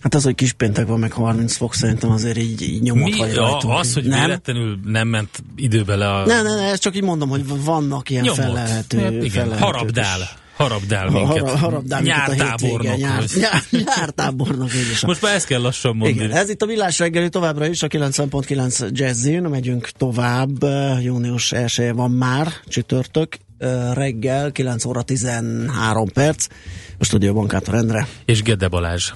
Hát az, hogy kispéntek van, meg 30 fok, szerintem azért így, így nyomott Mi, vagy ja, rajtunk. az, hogy nem? véletlenül nem ment időbe le a Ne, ne, ne, ezt csak így mondom, hogy vannak ilyen nyomot. felelhető, Hát igen, felelhető harabdál. Harabdál minket. Har- harabdál minket a Nyártábornok. hétvégén, nyár, nyár, nyártábornok. Most már ezt kell lassan mondani. Igen, ez itt a Villás reggeli továbbra is, a 90.9 Jazzin, megyünk tovább, június 1 van már, csütörtök, reggel, 9 óra 13 perc, a stúdióban Kátor Endre. És Gede Balázs.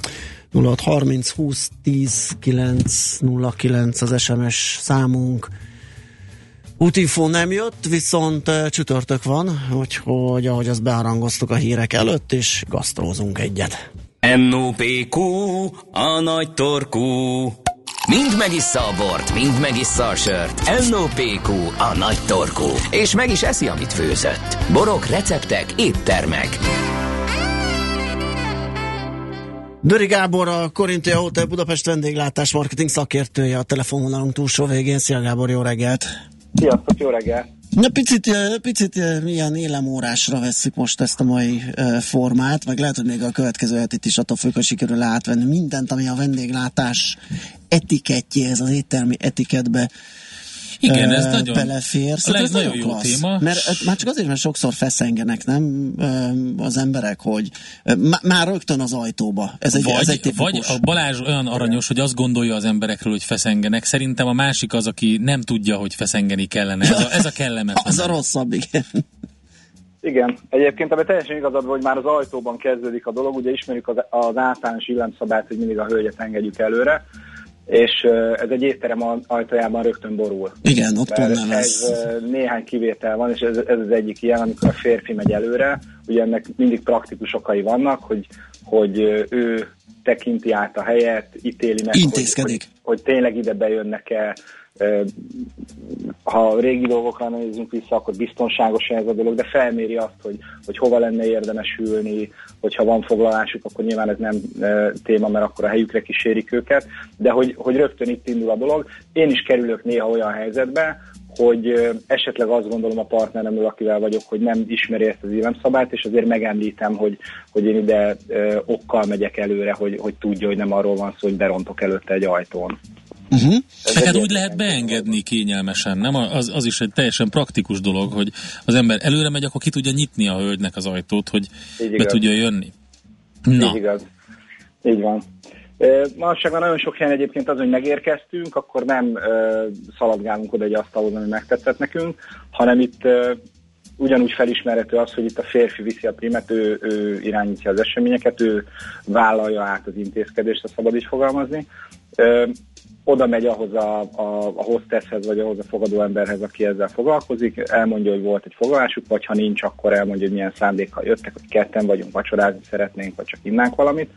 0630 20 10 9 09 az SMS számunk. Útinfó nem jött, viszont uh, csütörtök van, úgyhogy ahogy azt beharangoztuk a hírek előtt, és gasztrózunk egyet. NOPQ, a nagy torkú. Mind megissza a bort, mind megissza a sört. NOPQ, a nagy torkú. És meg is eszi, amit főzött. Borok, receptek, éttermek. Döri Gábor, a Korintia Hotel Budapest vendéglátás marketing szakértője a telefonvonalunk túlsó végén. Szia Gábor, jó reggelt! Sziasztok, jó reggel! Na picit, eh, picit eh, milyen élemórásra vesszük most ezt a mai eh, formát, meg lehet, hogy még a következő hetit is attól függ, hogy sikerül átvenni mindent, ami a vendéglátás etikettjéhez, az éttermi etiketbe Igen, ez nagyon, belefér. Szóval ez nagyon jó klassz. téma. Mert már csak azért, mert sokszor feszengenek, nem az emberek, hogy má- már rögtön az ajtóba. Ez egy, ez egy Vagy, vagy tipikus. a Balázs olyan aranyos, hogy azt gondolja az emberekről, hogy feszengenek. Szerintem a másik az, aki nem tudja, hogy feszengeni kellene. Ez a, ez a kellemetlen. Az a rosszabb, igen. Igen, egyébként ebben teljesen igazad, van, hogy már az ajtóban kezdődik a dolog, ugye ismerjük az, az általános illemszabályt, hogy mindig a hölgyet engedjük előre, és ez egy étterem aj- ajtajában rögtön borul. Igen, ott ez ö, néhány kivétel van, és ez, ez az egyik ilyen, amikor a férfi megy előre, ugye ennek mindig praktikus okai vannak, hogy, hogy ő tekinti át a helyet, ítéli meg, hogy, Intézkedik. hogy, hogy tényleg ide bejönnek-e, ha régi dolgokra nézzünk vissza, akkor biztonságos ez a dolog, de felméri azt, hogy, hogy hova lenne érdemes ülni, hogyha van foglalásuk, akkor nyilván ez nem téma, mert akkor a helyükre kísérik őket, de hogy, hogy rögtön itt indul a dolog. Én is kerülök néha olyan helyzetbe, hogy esetleg azt gondolom a partneremről, akivel vagyok, hogy nem ismeri ezt az illemszabályt, és azért megemlítem, hogy, hogy én ide ö, okkal megyek előre, hogy, hogy tudja, hogy nem arról van szó, hogy berontok előtte egy ajtón. Uh-huh. Meg hát úgy lehet beengedni kényelmesen, nem? Az, az is egy teljesen praktikus dolog, hogy az ember előre megy, akkor ki tudja nyitni a hölgynek az ajtót, hogy Így be igaz. tudja jönni. Így Na, igaz. Így van. Manapság már nagyon sok helyen egyébként az, hogy megérkeztünk, akkor nem ö, szaladgálunk oda egy asztalhoz, ami megtetszett nekünk, hanem itt ö, ugyanúgy felismerhető az, hogy itt a férfi viszi a primet, ő, ő irányítja az eseményeket, ő vállalja át az intézkedést, ha szabad így fogalmazni. Ö, oda megy ahhoz a, a, a hostesshez, vagy ahhoz a fogadó emberhez, aki ezzel foglalkozik, elmondja, hogy volt egy foglalásuk, vagy ha nincs, akkor elmondja, hogy milyen szándékkal jöttek, hogy ketten vagyunk, vacsorázni szeretnénk, vagy csak innánk valamit,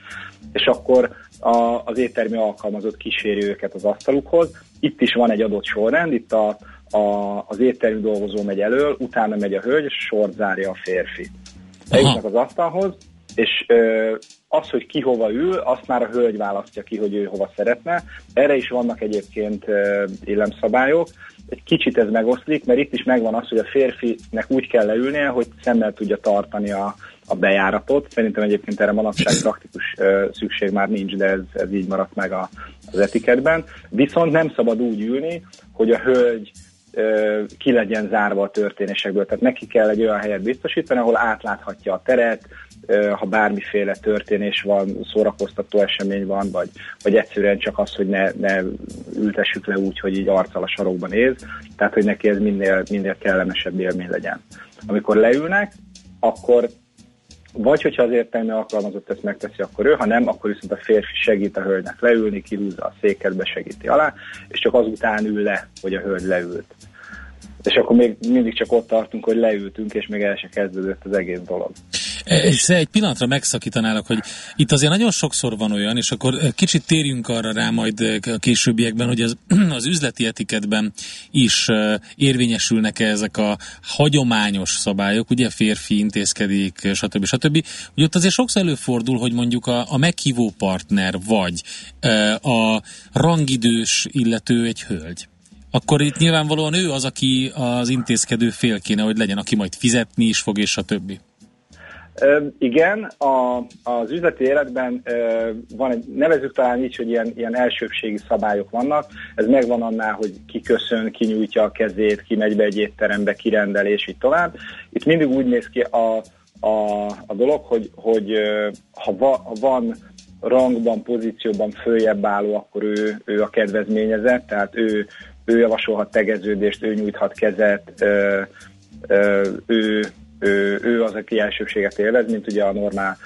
és akkor a, az éttermi alkalmazott kíséri őket az asztalukhoz. Itt is van egy adott sorrend, itt a, a, az éttermi dolgozó megy elől, utána megy a hölgy, és sort zárja a férfi. Eljutnak az asztalhoz, és ö, az, hogy ki hova ül, azt már a hölgy választja ki, hogy ő hova szeretne. Erre is vannak egyébként ö, illemszabályok. Egy kicsit ez megoszlik, mert itt is megvan az, hogy a férfinek úgy kell leülnie, hogy szemmel tudja tartani a, a bejáratot. Szerintem egyébként erre manapság praktikus ö, szükség már nincs, de ez, ez így maradt meg a, az etiketben. Viszont nem szabad úgy ülni, hogy a hölgy ki legyen zárva a történésekből. Tehát neki kell egy olyan helyet biztosítani, ahol átláthatja a teret, ha bármiféle történés van, szórakoztató esemény van, vagy, vagy egyszerűen csak az, hogy ne, ne ültessük le úgy, hogy így arccal a sarokban néz, tehát hogy neki ez minél, minél kellemesebb élmény legyen. Amikor leülnek, akkor vagy hogyha az értelmi alkalmazott ezt megteszi, akkor ő, ha nem, akkor viszont a férfi segít a hölgynek leülni, kirúzza a széket, besegíti alá, és csak azután ül le, hogy a hölgy leült. És akkor még mindig csak ott tartunk, hogy leültünk, és még el se kezdődött az egész dolog. És egy pillanatra megszakítanálak, hogy itt azért nagyon sokszor van olyan, és akkor kicsit térjünk arra rá majd a későbbiekben, hogy az, az üzleti etiketben is érvényesülnek -e ezek a hagyományos szabályok, ugye férfi intézkedik, stb. stb. Ugye ott azért sokszor előfordul, hogy mondjuk a, a meghívó partner vagy a rangidős illető egy hölgy akkor itt nyilvánvalóan ő az, aki az intézkedő fél kéne, hogy legyen, aki majd fizetni is fog, és a többi. Igen, a, az üzleti életben ö, van egy, nevezük talán így, hogy ilyen, ilyen elsőbségi szabályok vannak. Ez megvan annál, hogy ki köszön, ki nyújtja a kezét, ki megy be egy étterembe, kirendel, és így tovább. Itt mindig úgy néz ki a, a, a dolog, hogy, hogy ha, va, van rangban, pozícióban följebb álló, akkor ő, ő a kedvezményezett, tehát ő, ő javasolhat tegeződést, ő nyújthat kezet, ö, ő, ő, ő az, aki elsőséget élvez, mint ugye a normál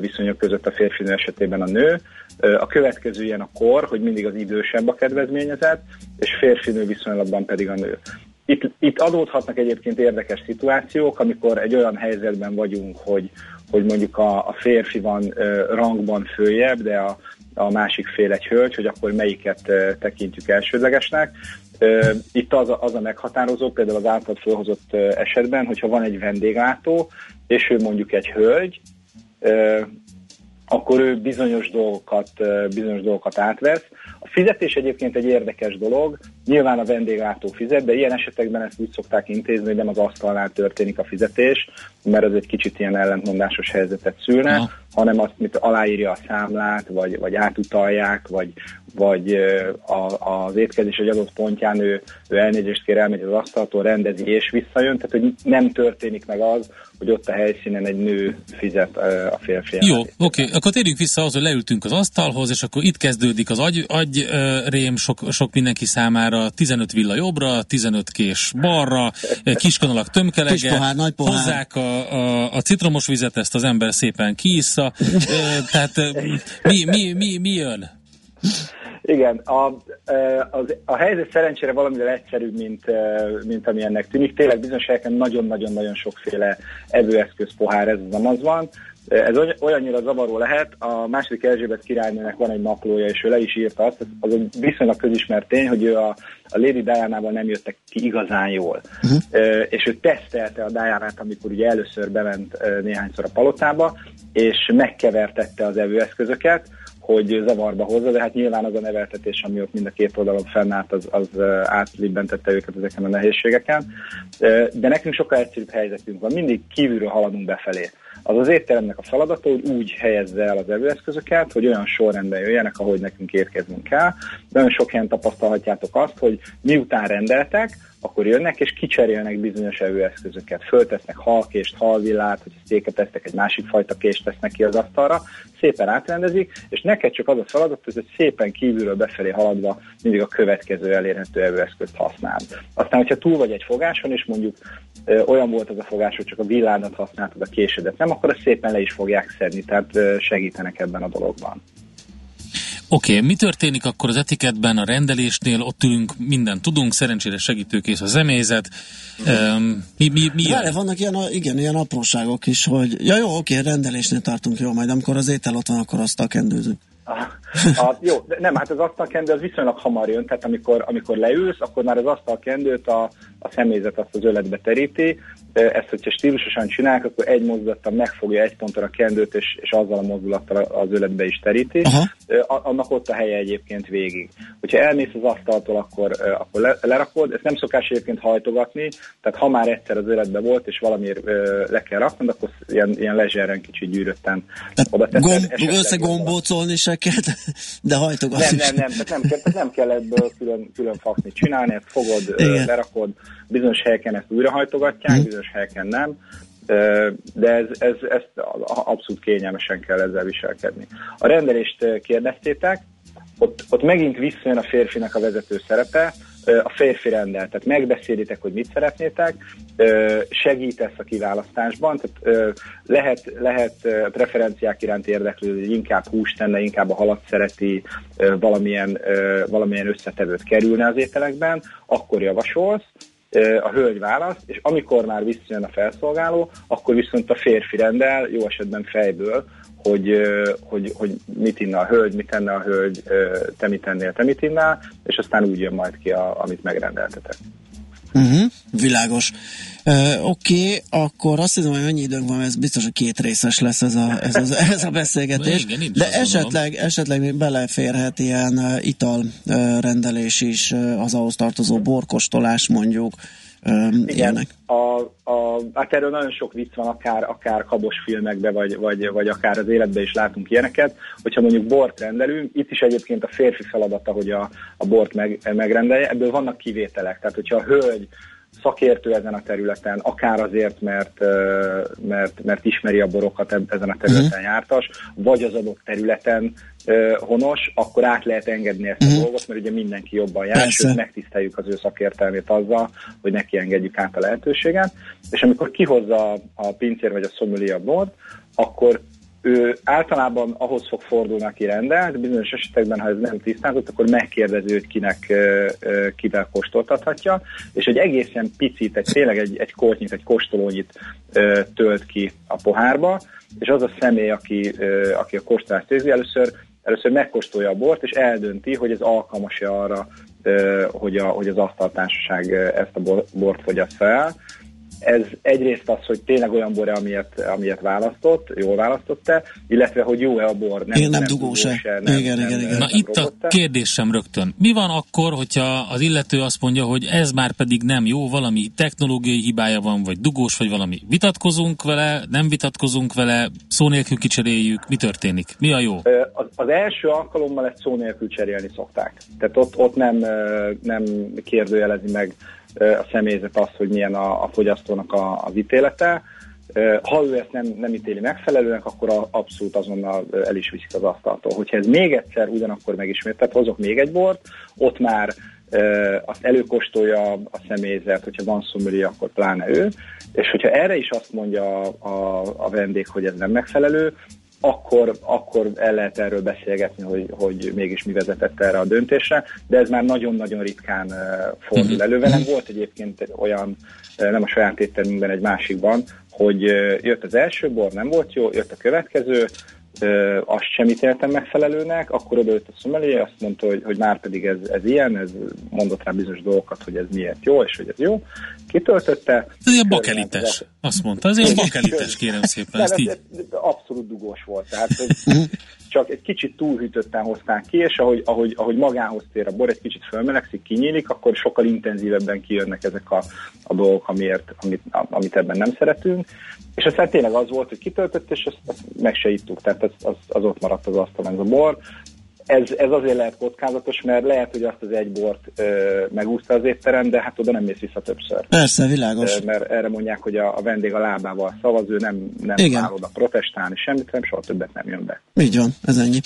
viszonyok között a férfi esetében a nő. A következő ilyen a kor, hogy mindig az idősebb a kedvezményezett, és férfinő viszonylatban pedig a nő. Itt, itt adódhatnak egyébként érdekes szituációk, amikor egy olyan helyzetben vagyunk, hogy, hogy mondjuk a, a férfi van rangban följebb, de a, a másik fél egy hölgy, hogy akkor melyiket tekintjük elsődlegesnek. Itt az a, az a meghatározó, például az által felhozott esetben, hogyha van egy vendéglátó, és ő mondjuk egy hölgy, akkor ő bizonyos dolgokat, bizonyos dolgokat átvesz. Fizetés egyébként egy érdekes dolog, nyilván a vendéglátó fizet, de ilyen esetekben ezt úgy szokták intézni, hogy nem az asztalnál történik a fizetés, mert ez egy kicsit ilyen ellentmondásos helyzetet szülne, Aha. hanem azt, mint aláírja a számlát, vagy, vagy átutalják, vagy, vagy a, az étkezés egy adott pontján ő, ő elnézést kér, elmegy az asztaltól, rendezi és visszajön, tehát hogy nem történik meg az, hogy ott a helyszínen egy nő fizet a férfi. Jó, oké, okay. akkor térjünk vissza az, hogy leültünk az asztalhoz, és akkor itt kezdődik az agy, agy rém sok, sok mindenki számára, 15 villa jobbra, 15 kés balra, kiskanalak tömkelege, Kis pohár, nagy pohár. hozzák a, a, a citromos vizet, ezt az ember szépen kiissza, tehát mi, mi, mi, mi jön? Igen, a, a, a helyzet szerencsére valamivel egyszerűbb, mint, mint ami ennek tűnik. Tényleg bizonyos helyeken nagyon-nagyon-nagyon sokféle evőeszköz pohár, ez az az van. Ez olyannyira zavaró lehet, a második Erzsébet királynőnek van egy naplója, és ő le is írta azt, az egy viszonylag közismert tény, hogy ő a, a Lady Diana-val nem jöttek ki igazán jól. Uh-huh. És ő tesztelte a diana amikor ugye először bement néhányszor a palotába, és megkevertette az evőeszközöket, hogy zavarba hozza, de hát nyilván az a neveltetés, ami ott mind a két oldalon fennállt, az, az átlibbentette őket ezeken a nehézségeken. De nekünk sokkal egyszerűbb helyzetünk van, mindig kívülről haladunk befelé. Az az étteremnek a feladata, hogy úgy helyezze el az evőeszközöket, hogy olyan sorrendben jöjjenek, ahogy nekünk érkeznünk kell. Nagyon sok helyen tapasztalhatjátok azt, hogy miután rendeltek, akkor jönnek és kicserélnek bizonyos evőeszközöket. Föltesznek halkést, halvillát, hogy széket tesznek, egy másik fajta kést tesznek ki az asztalra, szépen átrendezik, és neked csak az a feladat, hogy szépen kívülről befelé haladva mindig a következő elérhető evőeszközt használd. Aztán, hogyha túl vagy egy fogáson, és mondjuk ö, olyan volt az a fogás, hogy csak a villádat használtad, a késedet nem, akkor azt szépen le is fogják szedni, tehát ö, segítenek ebben a dologban. Oké, okay, mi történik akkor az etiketben, a rendelésnél? Ott ülünk, mindent tudunk, szerencsére segítőkész a zemélyzet. Um, mi, mi, mi Várj, vannak ilyen, igen, ilyen apróságok is, hogy ja jó, oké, rendelésnél tartunk, jó, majd amikor az étel ott van, akkor azt a kendőzünk. A, a, jó, de nem, hát az asztalkendő az viszonylag hamar jön, tehát amikor, amikor leülsz, akkor már az asztalkendőt a, a személyzet azt az öletbe teríti, ezt, hogyha stílusosan csinálják, akkor egy mozdulattal megfogja egy ponton a kendőt, és, és azzal a mozdulattal az öletbe is teríti. Aha. Annak ott a helye egyébként végig. Hogyha elmész az asztaltól, akkor, akkor le, lerakod. Ezt nem szokás egyébként hajtogatni, tehát ha már egyszer az öletbe volt, és valamiért le kell raknod, akkor ilyen, ilyen lezseren kicsit gyűrötten oda teszed. Gomb, összegombócolni se kell, de hajtogatni. Nem, nem, nem, tehát nem, tehát nem kell ebből külön, külön fakni csinálni, ezt fogod, Igen. lerakod, bizonyos helyeken ezt újrahajtogatják, mm. bizonyos helyeken nem, de ez, ez, ez abszolút kényelmesen kell ezzel viselkedni. A rendelést kérdeztétek, ott, ott megint visszajön a férfinak a vezető szerepe, a férfi rendel, tehát megbeszélitek, hogy mit szeretnétek, segítesz a kiválasztásban, tehát lehet, lehet preferenciák iránt érdeklődni, hogy inkább húst tenne, inkább a halat szereti, valamilyen, valamilyen összetevőt kerülne az ételekben, akkor javasolsz, a hölgy választ, és amikor már visszajön a felszolgáló, akkor viszont a férfi rendel, jó esetben fejből, hogy, hogy, hogy mit inna a hölgy, mit tenne a hölgy, te mit tennél, te mit innál, és aztán úgy jön majd ki, a, amit megrendeltetek. Uh-huh, világos. Uh, Oké, okay, akkor azt hiszem, hogy annyi időnk van, ez biztos, hogy két részes lesz ez a, ez az, ez a beszélgetés. Igen, De esetleg, esetleg beleférhet ilyen italrendelés uh, is, az ahhoz tartozó borkostolás mondjuk, igen, ilyenek. A, a, hát erről nagyon sok vicc van, akár, akár kabos filmekben, vagy, vagy, vagy akár az életben is látunk ilyeneket, hogyha mondjuk bort rendelünk, itt is egyébként a férfi feladata, hogy a, a bort meg, megrendelje, ebből vannak kivételek, tehát hogyha a hölgy szakértő ezen a területen, akár azért, mert, mert, mert ismeri a borokat ezen a területen uh-huh. jártas, vagy az adott területen honos, akkor át lehet engedni ezt uh-huh. a mhm. dolgot, mert ugye mindenki jobban jár, Persze. és megtiszteljük az ő szakértelmét azzal, hogy neki engedjük át a lehetőséget. És amikor kihozza a pincér vagy a szomüli a bort, akkor ő általában ahhoz fog fordulni, aki de bizonyos esetekben, ha ez nem tisztázott, akkor megkérdezi őt, kinek, kivel kóstoltathatja, és egy egészen picit, egy, tényleg egy, egy kortnyit, egy kóstolónyit tölt ki a pohárba, és az a személy, aki, aki a kóstolást végzi, először, először megkóstolja a bort, és eldönti, hogy ez alkalmas-e arra, hogy, a, hogy az asztaltársaság ezt a bort fogyaszt fel, ez egyrészt az, hogy tényleg olyan bor, amilyet, amilyet választott, jól választotta, illetve hogy jó-e a bor. Nem, igen, nem, nem dugós-e. Nem, igen, nem, igen, igen. Na itt a kérdésem rögtön. Mi van akkor, hogyha az illető azt mondja, hogy ez már pedig nem jó, valami technológiai hibája van, vagy dugós, vagy valami. Vitatkozunk vele, nem vitatkozunk vele, szó nélkül kicseréljük, mi történik? Mi a jó? Az, az első alkalommal ezt szó nélkül cserélni szokták. Tehát ott, ott nem, nem kérdőjelezi meg a személyzet az, hogy milyen a, a fogyasztónak a, az ítélete. Ha ő ezt nem, nem ítéli megfelelőnek, akkor abszolút azonnal el is viszik az asztaltól. Hogyha ez még egyszer ugyanakkor megismételt, hozok még egy bort, ott már azt előkostolja a személyzet, hogyha van szomori, akkor pláne ő, és hogyha erre is azt mondja a, a, a vendég, hogy ez nem megfelelő, akkor, akkor el lehet erről beszélgetni, hogy, hogy mégis mi vezetett erre a döntésre, de ez már nagyon-nagyon ritkán uh, fordul uh-huh. elő. Velem volt egyébként olyan, uh, nem a saját éttermünkben, egy másikban, hogy uh, jött az első bor, nem volt jó, jött a következő, ö, azt sem ítéltem megfelelőnek, akkor odaült a szomelé, azt mondta, hogy, hogy már pedig ez, ez ilyen, ez mondott rá bizonyos dolgokat, hogy ez miért jó, és hogy ez jó. Kitöltötte. Ez ilyen bakelites, azt mondta, ez ilyen bakelites, kérem szépen. Ezt így... Abszolút dugós volt, tehát csak egy kicsit túlhűtötten hozták ki, és ahogy, ahogy, ahogy magához tér a bor, egy kicsit fölmelegszik, kinyílik, akkor sokkal intenzívebben kijönnek ezek a, a dolgok, amiért, amit, amit ebben nem szeretünk. És aztán tényleg az volt, hogy kitöltött, és azt, azt meg se ittuk, tehát az, az, az ott maradt az asztalon ez a bor ez, ez azért lehet kockázatos, mert lehet, hogy azt az egy bort ö, megúszta az étterem, de hát oda nem mész vissza többször. Persze, világos. Ö, mert erre mondják, hogy a, a vendég a lábával szavaz, ő nem, nem áll oda protestálni semmit, nem soha többet nem jön be. Így van, ez ennyi.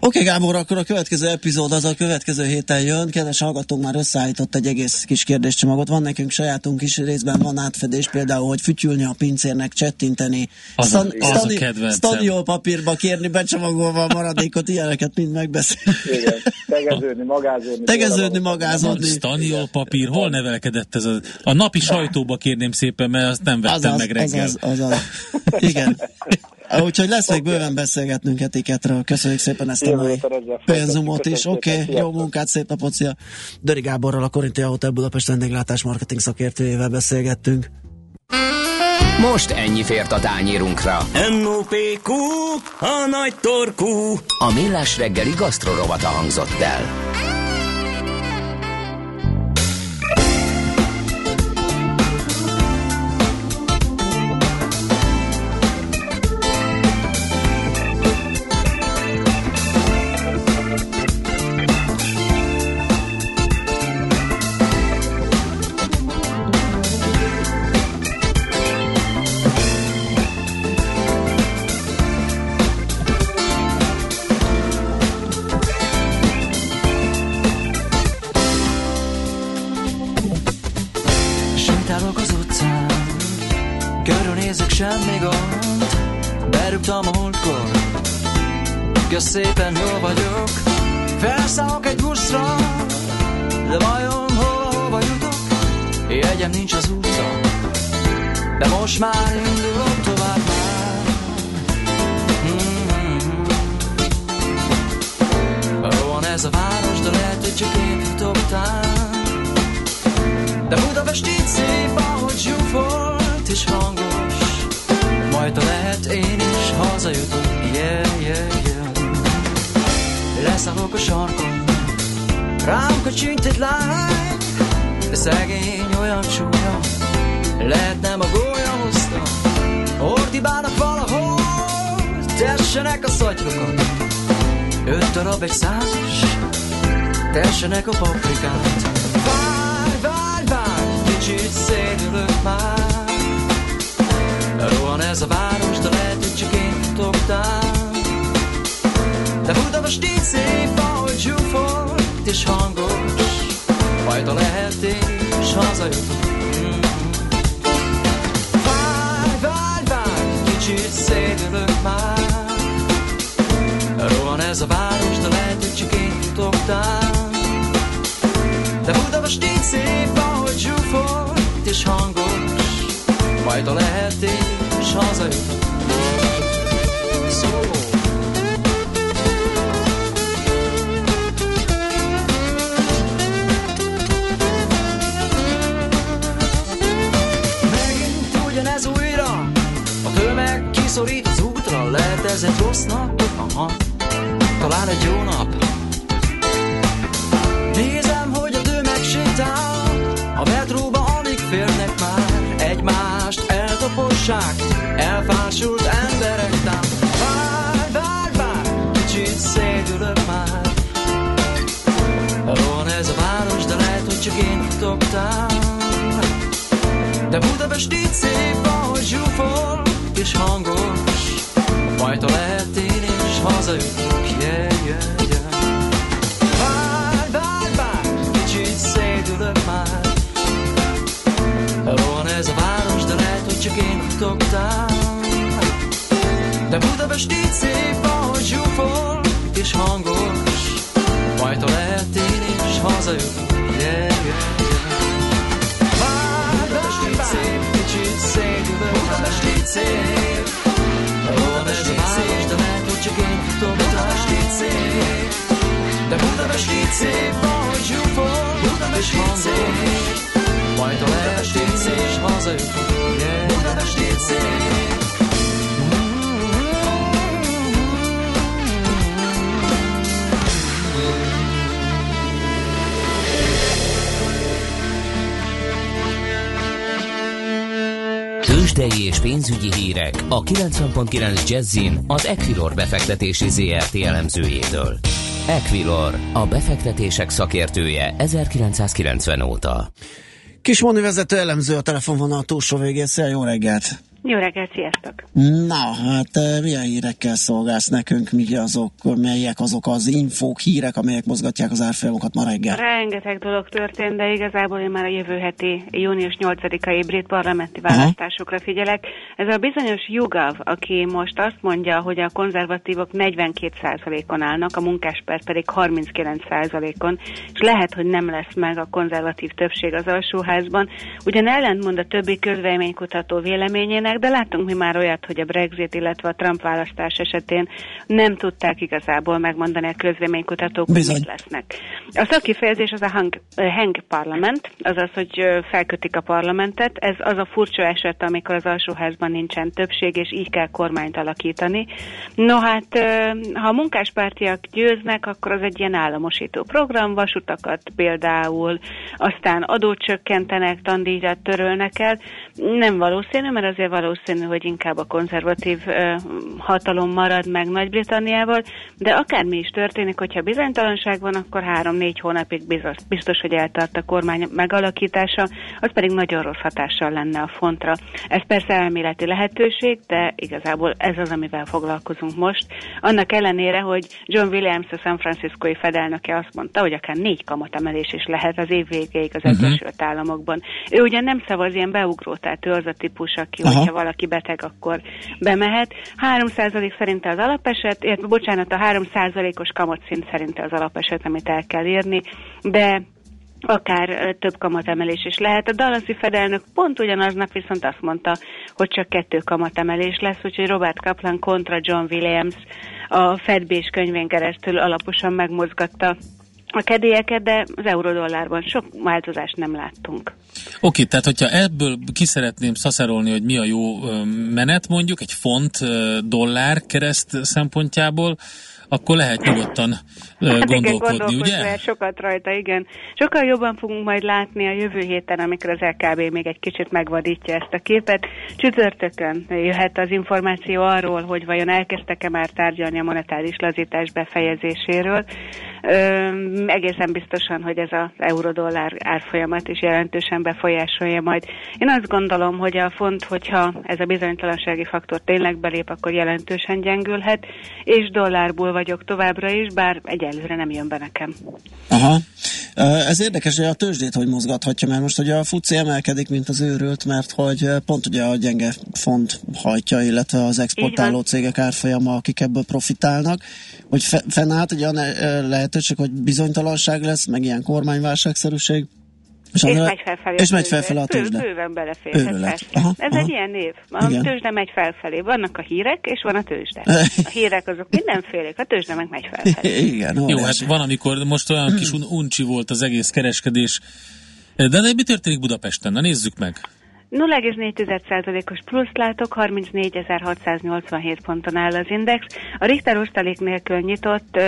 Oké, okay, Gábor, akkor a következő epizód az a következő héten jön. Kedves hallgatók már összeállított egy egész kis kérdéscsomagot. Van nekünk sajátunk is, részben van átfedés, például, hogy fütyülni a pincérnek, csettinteni, az, Stan- a, az kérni becsomagolva a maradékot, ilyeneket mind meg megbeszélni. Igen, tegeződni, magázódni. Tegeződni, magázódni. Staniol papír, hol nevelkedett ez? A, a napi sajtóba kérném szépen, mert azt nem vettem azaz, meg reggel. Azaz, azaz. Igen. Úgyhogy lesz még bőven beszélgetnünk etiketről. Köszönjük szépen ezt a mai pénzumot is. Oké, okay, jó munkát, szép napot, szia! Döri Gáborral, a Korintia Hotel Budapest vendéglátás marketing szakértőjével beszélgettünk. Most ennyi fért a tányérunkra. M.O.P.Q. A nagy torkú. A millás reggeli gasztrorovata hangzott el. Budapest így szép, ahogy zsúfolt és hangos. Majd lehet, én is hazajutok, yeah, yeah, yeah. Leszállok a sarkon, rám kacsint egy lány, de szegény olyan csúnya, lehet nem a gólya hozta, ordibálnak valahol, tessenek a szatyrokon. Öt darab egy százas, tessenek a paprikát. Várj, kicsit szédülök már. Rohan ez a város, de lehet, hogy csak én futok De Budapest így szép, ahogy zsúfolt és hangos, majd a lehet én is hazajutok. kicsit szédülök már Rohan ez a város, de lehet, hogy csak én futok De Budapest így szép, ahogy zsúfolt és hangos Majd a lehet én is hazajutok Szóló szorít az útra, lehet ez egy rossz nap? Aha, talán egy jó nap. A metróba alig férnek már, egymást eltapossák, elfásult emberek tám. Várj, várj, várj, kicsit szédülök már. Van ez a város, de lehet, hogy csak én futok De Budapest így szép, ahogy zsúfol, és hangos, majd ha lehet én is hazajutok, yeah, futok De Budapest így szép, ahogy zsúfol, és hangos, majd lehet én is hazajutok, yeah, yeah, yeah. Budapest szép, kicsit szédülök Budapest így szép. Budapest így szép, de lehet, hogy csak én futom Budapest így szép. De Budapest így szép, ahogy zsúfol Budapest így szép Majd a lehet így szép, hazajutok Budapest így szép Tőzsdei és pénzügyi hírek a 90.9 Jazzin az Equilor befektetési ZRT elemzőjétől. Equilor, a befektetések szakértője 1990 óta. Kismoni vezető elemző a telefonvonal túlsó végén. Szia, jó reggelt! Jó reggelt, sziasztok! Na, hát eh, milyen hírekkel szolgálsz nekünk, mi azok, melyek azok az infók, hírek, amelyek mozgatják az árfolyamokat ma reggel? Rengeteg dolog történt, de igazából én már a jövő heti június 8-ai brit parlamenti választásokra figyelek. Ez a bizonyos Jugav, aki most azt mondja, hogy a konzervatívok 42%-on állnak, a munkáspárt pedig 39%-on, és lehet, hogy nem lesz meg a konzervatív többség az alsóházban. Ugyan ellentmond a többi közvéleménykutató véleményének, meg, de láttunk mi már olyat, hogy a Brexit, illetve a Trump választás esetén nem tudták igazából megmondani a közvéleménykutatók, hogy mit lesznek. A szakifejezés az a hang, hang parlament, azaz, hogy felkötik a parlamentet. Ez az a furcsa eset, amikor az alsóházban nincsen többség, és így kell kormányt alakítani. No hát, ha a munkáspártiak győznek, akkor az egy ilyen államosító program, vasutakat például, aztán adót csökkentenek, tandíjat törölnek el. Nem valószínű, mert azért valószínű, hogy inkább a konzervatív hatalom marad meg Nagy-Britanniával, de akármi is történik, hogyha bizonytalanság van, akkor három-négy hónapig biztos, biztos, hogy eltart a kormány megalakítása, az pedig nagyon rossz hatással lenne a fontra. Ez persze elméleti lehetőség, de igazából ez az, amivel foglalkozunk most. Annak ellenére, hogy John Williams, a San Franciscoi fedelnöke azt mondta, hogy akár négy kamatemelés is lehet az év végéig az uh-huh. Egyesült Államokban. Ő ugyan nem szavaz ilyen beugró, tehát ő az a típus, aki, Aha. hogyha valaki beteg, akkor bemehet. 3% szerint az alapeset, illetve bocsánat, a 3%-os kamatszint szerint az alapeset, amit el kell írni, de akár több kamatemelés is lehet. A Dallasi fedelnök pont ugyanaznap viszont azt mondta, hogy csak kettő kamatemelés lesz, úgyhogy Robert Kaplan kontra John Williams a Fedbés könyvén keresztül alaposan megmozgatta a kedélyeket, de az eurodollárban sok változást nem láttunk. Oké, tehát hogyha ebből ki szeretném szaszerolni, hogy mi a jó menet mondjuk, egy font dollár kereszt szempontjából, akkor lehet nyugodtan hát gondolkodni, igen, ugye? sokat rajta, igen. Sokkal jobban fogunk majd látni a jövő héten, amikor az LKB még egy kicsit megvadítja ezt a képet. Csütörtökön jöhet az információ arról, hogy vajon elkezdtek-e már tárgyalni a monetáris lazítás befejezéséről. Ö, egészen biztosan, hogy ez az eurodollár árfolyamat is jelentősen befolyásolja majd. Én azt gondolom, hogy a font, hogyha ez a bizonytalansági faktor tényleg belép, akkor jelentősen gyengülhet, és dollárból vagyok továbbra is, bár egyelőre nem jön be nekem. Aha. Ez érdekes, hogy a tőzsdét hogy mozgathatja, mert most ugye a FUCI emelkedik, mint az őrült, mert hogy pont ugye a gyenge font hajtja, illetve az exportáló cégek árfolyama, akik ebből profitálnak, hogy fennállt egy olyan lehetőség, hogy bizonytalanság lesz, meg ilyen kormányválságszerűség, és, és megy felfelé. És megy felfelé a tőzsde. Bő, bőven belefér. Aha, Ez aha. egy ilyen név. A Igen. tőzsde megy felfelé. Vannak a hírek, és van a tőzsde. A hírek azok mindenfélék, a tőzsde meg megy felfelé. Igen, Jó, hát van, amikor most olyan kis uncsi volt az egész kereskedés. De, de mi történik Budapesten? Na nézzük meg. 0,4%-os plusz látok, 34.687 ponton áll az index. A Richter osztalék nélkül nyitott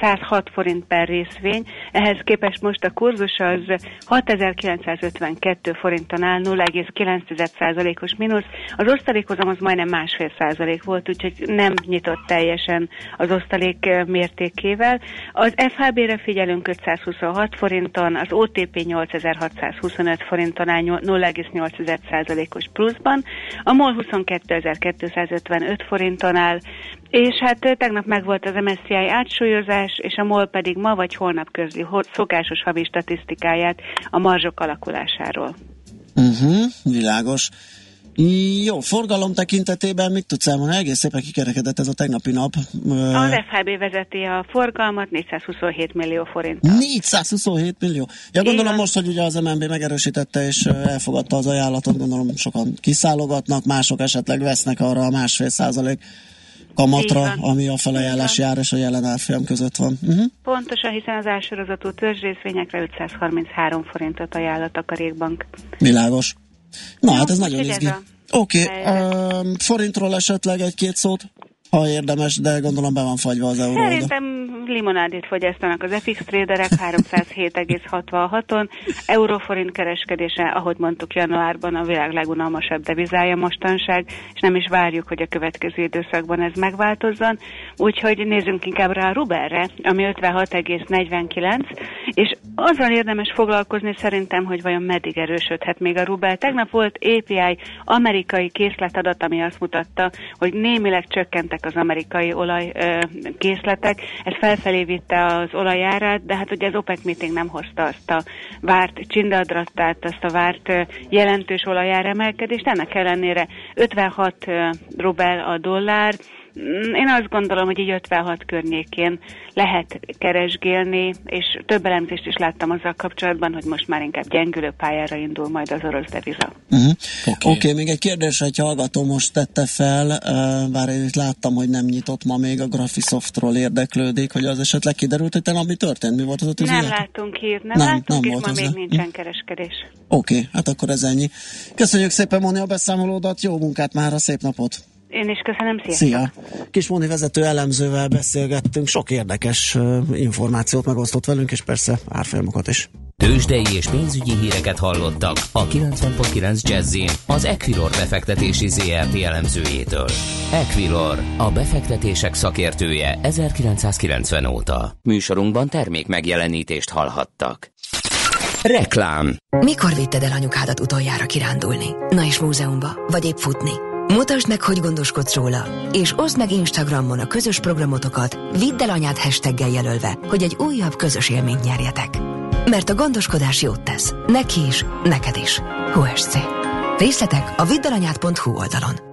106 forint per részvény, ehhez képest most a kurzus az 6.952 forinton áll, 0,9%-os mínusz. Az osztalékozom az majdnem másfél százalék volt, úgyhogy nem nyitott teljesen az osztalék mértékével. Az FHB-re figyelünk 526 forinton, az OTP 8625 forinton áll 0,8 os pluszban, a MOL 22.255 forinton áll, és hát tegnap megvolt az MSCI átsúlyozás, és a MOL pedig ma vagy holnap közli szokásos havi statisztikáját a marzsok alakulásáról. Uh-huh, világos. Jó, forgalom tekintetében mit tudsz elmondani? Egész szépen kikerekedett ez a tegnapi nap. Az FHB vezeti a forgalmat 427 millió forint. 427 millió? Ja, gondolom Igen. most, hogy ugye az MNB megerősítette és elfogadta az ajánlatot, gondolom sokan kiszállogatnak, mások esetleg vesznek arra a másfél százalék kamatra, ami a felajánlás jár és a jelen árfolyam között van. Uh-huh. Pontosan, hiszen az elsorozatú törzsrészvényekre 533 forintot ajánlott a Karékbank. Világos. Na, hát ez nagyon izgi. Oké, okay. uh, forintról esetleg egy-két szót? ha érdemes, de gondolom be van fagyva az euró. Szerintem limonádét fogyasztanak az FX traderek 307,66-on. Euróforint kereskedése, ahogy mondtuk januárban, a világ legunalmasabb devizája mostanság, és nem is várjuk, hogy a következő időszakban ez megváltozzon. Úgyhogy nézzünk inkább rá a Rubelre, ami 56,49, és azzal érdemes foglalkozni szerintem, hogy vajon meddig erősödhet még a Rubel. Tegnap volt API amerikai készletadat, ami azt mutatta, hogy némileg csökkentek az amerikai olajkészletek. Ez felfelé vitte az olajárát, de hát ugye az OPEC meeting nem hozta azt a várt csindadratát, azt a várt jelentős olajáremelkedést. Ennek ellenére 56 rubel a dollár, én azt gondolom, hogy így 56 környékén lehet keresgélni, és több elemzést is láttam azzal kapcsolatban, hogy most már inkább gyengülő pályára indul majd az orosz deviza. Uh-huh. Oké, okay. okay, még egy kérdés, egy hallgató most tette fel, bár én is láttam, hogy nem nyitott ma még a Graphisoftról érdeklődik, hogy az esetleg kiderült, hogy mi történt, mi volt az a tűzület? Nem láttunk hírt, nem, nem láttunk, nem és volt ma még nincsen hm? kereskedés. Oké, okay, hát akkor ez ennyi. Köszönjük szépen, Moni, a beszámolódat, jó munkát már, a szép napot! Én is köszönöm, sziasztok! Szia! Kismóni vezető elemzővel beszélgettünk, sok érdekes információt megosztott velünk, és persze árfolyamokat is. Tőzsdei és pénzügyi híreket hallottak a 90.9 jazz az Equilor befektetési ZRT elemzőjétől. Equilor, a befektetések szakértője 1990 óta. Műsorunkban termék megjelenítést hallhattak. Reklám Mikor vitted el anyukádat utoljára kirándulni? Na és múzeumba? Vagy épp futni? Mutasd meg, hogy gondoskodsz róla, és oszd meg Instagramon a közös programotokat, vidd el anyád hashtaggel jelölve, hogy egy újabb közös élményt nyerjetek. Mert a gondoskodás jót tesz. Neki is, neked is. HSC. Részletek a viddalanyád.hu oldalon.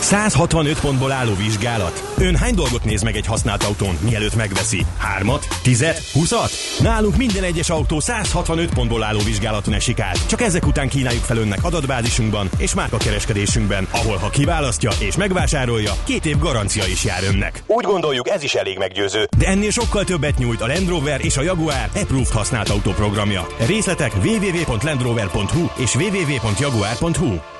165 pontból álló vizsgálat. Ön hány dolgot néz meg egy használt autón, mielőtt megveszi? Hármat? Tizet? Huszat? Nálunk minden egyes autó 165 pontból álló vizsgálaton esik át. Csak ezek után kínáljuk fel önnek adatbázisunkban és márkakereskedésünkben, ahol ha kiválasztja és megvásárolja, két év garancia is jár önnek. Úgy gondoljuk, ez is elég meggyőző. De ennél sokkal többet nyújt a Land Rover és a Jaguar Approved használt autóprogramja. Részletek www.landrover.hu és www.jaguar.hu.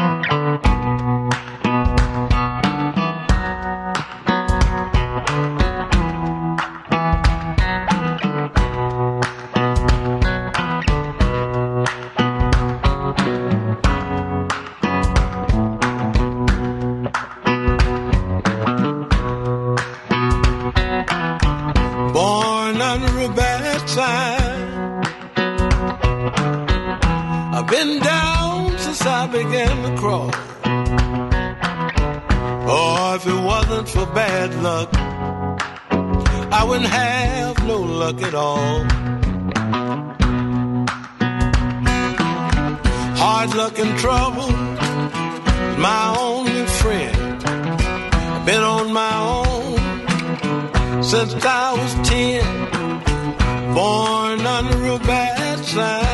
Crawl. Oh, if it wasn't for bad luck, I wouldn't have no luck at all. Hard luck and trouble, my only friend. I've been on my own since I was ten, born under a bad sign.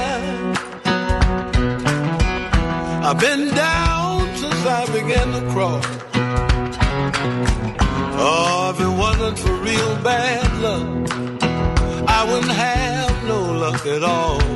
I've been down began to crawl. Oh, if it wasn't for real bad luck, I wouldn't have no luck at all.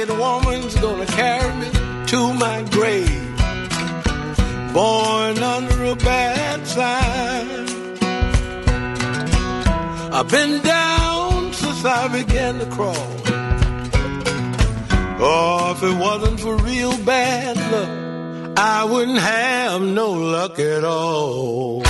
Legged woman's gonna carry me to my grave. Born under a bad sign. I've been down since I began to crawl. Oh, if it wasn't for real bad luck, I wouldn't have no luck at all.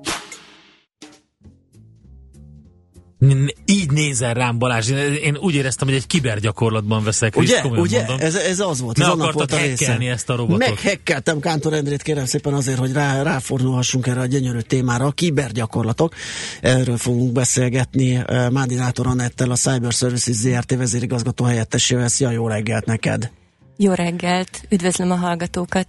Így nézel rám Balázs, én, én úgy éreztem, hogy egy kibergyakorlatban veszek Ugye, ugye? mondom. Ez, ez az volt, Ne ez annak akartad volt a hackelni ezt a robotot. Meghekkeltem Kántor Endrét, kérem szépen azért, hogy rá, ráfordulhassunk erre a gyönyörű témára, a kibergyakorlatok. Erről fogunk beszélgetni eh, Mádi Nátor Anettel, a Cyber Services ZRT vezérigazgató helyettesével. Szia, jó reggelt neked! Jó reggelt, üdvözlöm a hallgatókat.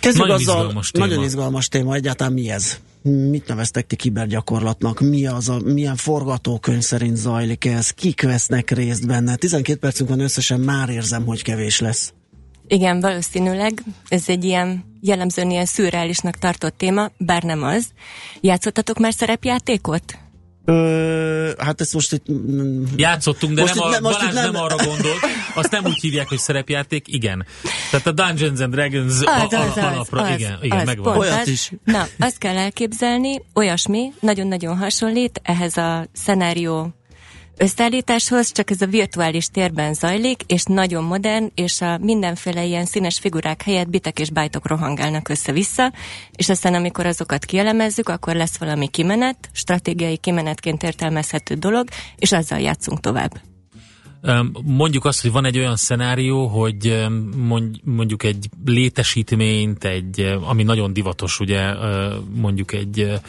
Kezdjük Nagyon azzal, izgalmas téma. nagyon izgalmas téma, egyáltalán mi ez? Mit neveztek ti kibergyakorlatnak? Mi az a, milyen forgatókönyv szerint zajlik ez? Kik vesznek részt benne? 12 percünk van összesen, már érzem, hogy kevés lesz. Igen, valószínűleg ez egy ilyen jellemzően ilyen szürreálisnak tartott téma, bár nem az. Játszottatok már szerepjátékot? Ö, hát ezt most itt... Játszottunk, de Most nem itt a, most Balázs itt nem... nem- arra gondolt. Azt nem úgy hívják, hogy szerepjáték, igen. Tehát a Dungeons and Dragons Az, a, az, az, alapra, az, igen, igen, az, megvan. pont Olyat is. Na, azt kell elképzelni, olyasmi, nagyon-nagyon hasonlít ehhez a szenárió összeállításhoz, csak ez a virtuális térben zajlik, és nagyon modern, és a mindenféle ilyen színes figurák helyett bitek és bájtok rohangálnak össze-vissza, és aztán amikor azokat kielemezzük, akkor lesz valami kimenet, stratégiai kimenetként értelmezhető dolog, és azzal játszunk tovább. Mondjuk azt, hogy van egy olyan szenárió, hogy mondjuk egy létesítményt, egy, ami nagyon divatos, ugye mondjuk egy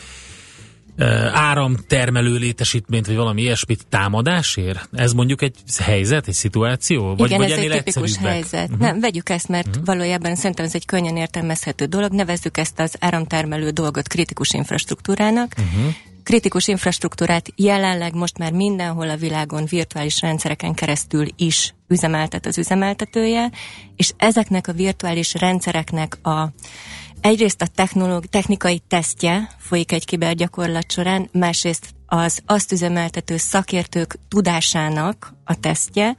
áramtermelő létesítményt, vagy valami ilyesmit támadásért? Ez mondjuk egy helyzet, egy szituáció? Vagy, Igen, vagy ez egy tipikus helyzet. Uh-huh. Nem, vegyük ezt, mert uh-huh. valójában szerintem ez egy könnyen értelmezhető dolog. Nevezzük ezt az áramtermelő dolgot kritikus infrastruktúrának. Uh-huh. Kritikus infrastruktúrát jelenleg most már mindenhol a világon virtuális rendszereken keresztül is üzemeltet az üzemeltetője, és ezeknek a virtuális rendszereknek a egyrészt a technológ, technikai tesztje folyik egy kibergyakorlat során, másrészt az azt üzemeltető szakértők tudásának a tesztje,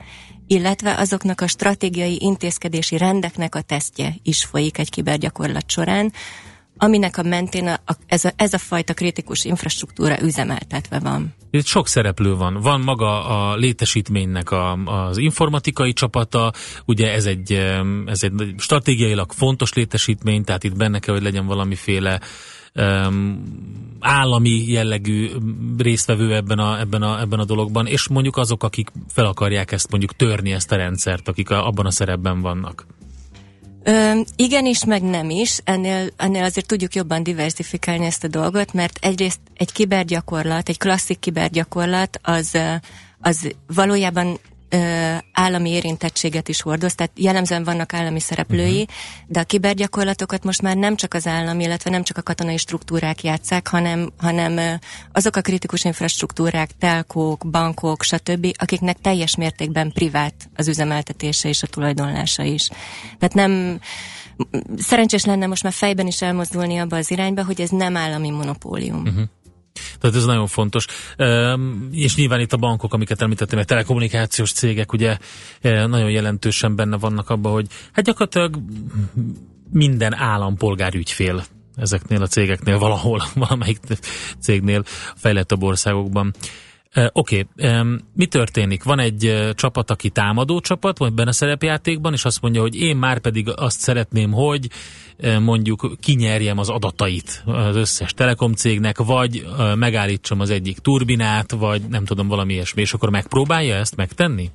illetve azoknak a stratégiai intézkedési rendeknek a tesztje is folyik egy kibergyakorlat során, aminek a mentén a, a, ez, a, ez a fajta kritikus infrastruktúra üzemeltetve van. Itt sok szereplő van. Van maga a létesítménynek a, az informatikai csapata, ugye ez egy, ez egy stratégiailag fontos létesítmény, tehát itt benne kell, hogy legyen valamiféle állami jellegű résztvevő ebben a, ebben, a, ebben a dologban, és mondjuk azok, akik fel akarják ezt mondjuk törni ezt a rendszert, akik abban a szerepben vannak. Ö, igenis, meg nem is. Ennél, ennél azért tudjuk jobban diversifikálni ezt a dolgot, mert egyrészt egy kibergyakorlat, egy klasszik kibergyakorlat, az, az valójában állami érintettséget is hordoz, tehát jellemzően vannak állami szereplői, uh-huh. de a kibergyakorlatokat most már nem csak az állami, illetve nem csak a katonai struktúrák játszák, hanem, hanem azok a kritikus infrastruktúrák, telkók, bankok, stb., akiknek teljes mértékben privát az üzemeltetése és a tulajdonlása is. Tehát nem, szerencsés lenne most már fejben is elmozdulni abba az irányba, hogy ez nem állami monopólium. Uh-huh. Tehát ez nagyon fontos. És nyilván itt a bankok, amiket említettem, a telekommunikációs cégek ugye nagyon jelentősen benne vannak abban, hogy hát gyakorlatilag minden állampolgár ügyfél ezeknél a cégeknél valahol, valamelyik cégnél fejlettebb országokban. Oké, okay. mi történik? Van egy csapat, aki támadó csapat, vagy benne a szerepjátékban, és azt mondja, hogy én már pedig azt szeretném, hogy mondjuk kinyerjem az adatait az összes telekom cégnek, vagy megállítsam az egyik turbinát, vagy nem tudom, valami ilyesmi, és akkor megpróbálja ezt megtenni?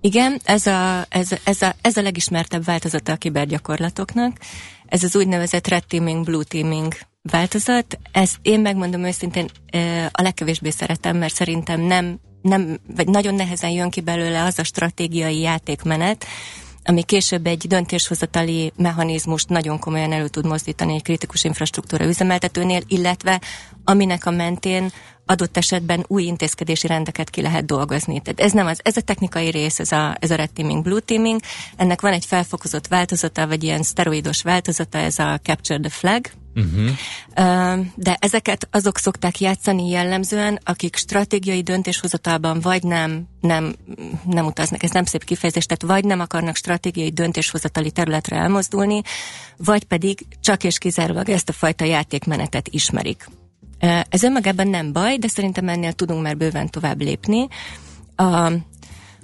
Igen, ez a, ez, ez, a, ez a legismertebb változata a kibergyakorlatoknak. Ez az úgynevezett red teaming, blue teaming változat. Ezt én megmondom őszintén a legkevésbé szeretem, mert szerintem nem, nem, vagy nagyon nehezen jön ki belőle az a stratégiai játékmenet, ami később egy döntéshozatali mechanizmust nagyon komolyan elő tud mozdítani egy kritikus infrastruktúra üzemeltetőnél, illetve aminek a mentén adott esetben új intézkedési rendeket ki lehet dolgozni. Tehát ez nem az, ez a technikai rész, ez a, ez a red teaming, blue teaming. Ennek van egy felfokozott változata, vagy ilyen szteroidos változata, ez a capture the flag, Uh-huh. De ezeket azok szokták játszani jellemzően, akik stratégiai döntéshozatalban vagy nem, nem, nem utaznak, ez nem szép kifejezés, tehát vagy nem akarnak stratégiai döntéshozatali területre elmozdulni, vagy pedig csak és kizárólag ezt a fajta játékmenetet ismerik. Ez önmagában nem baj, de szerintem ennél tudunk már bőven tovább lépni. A,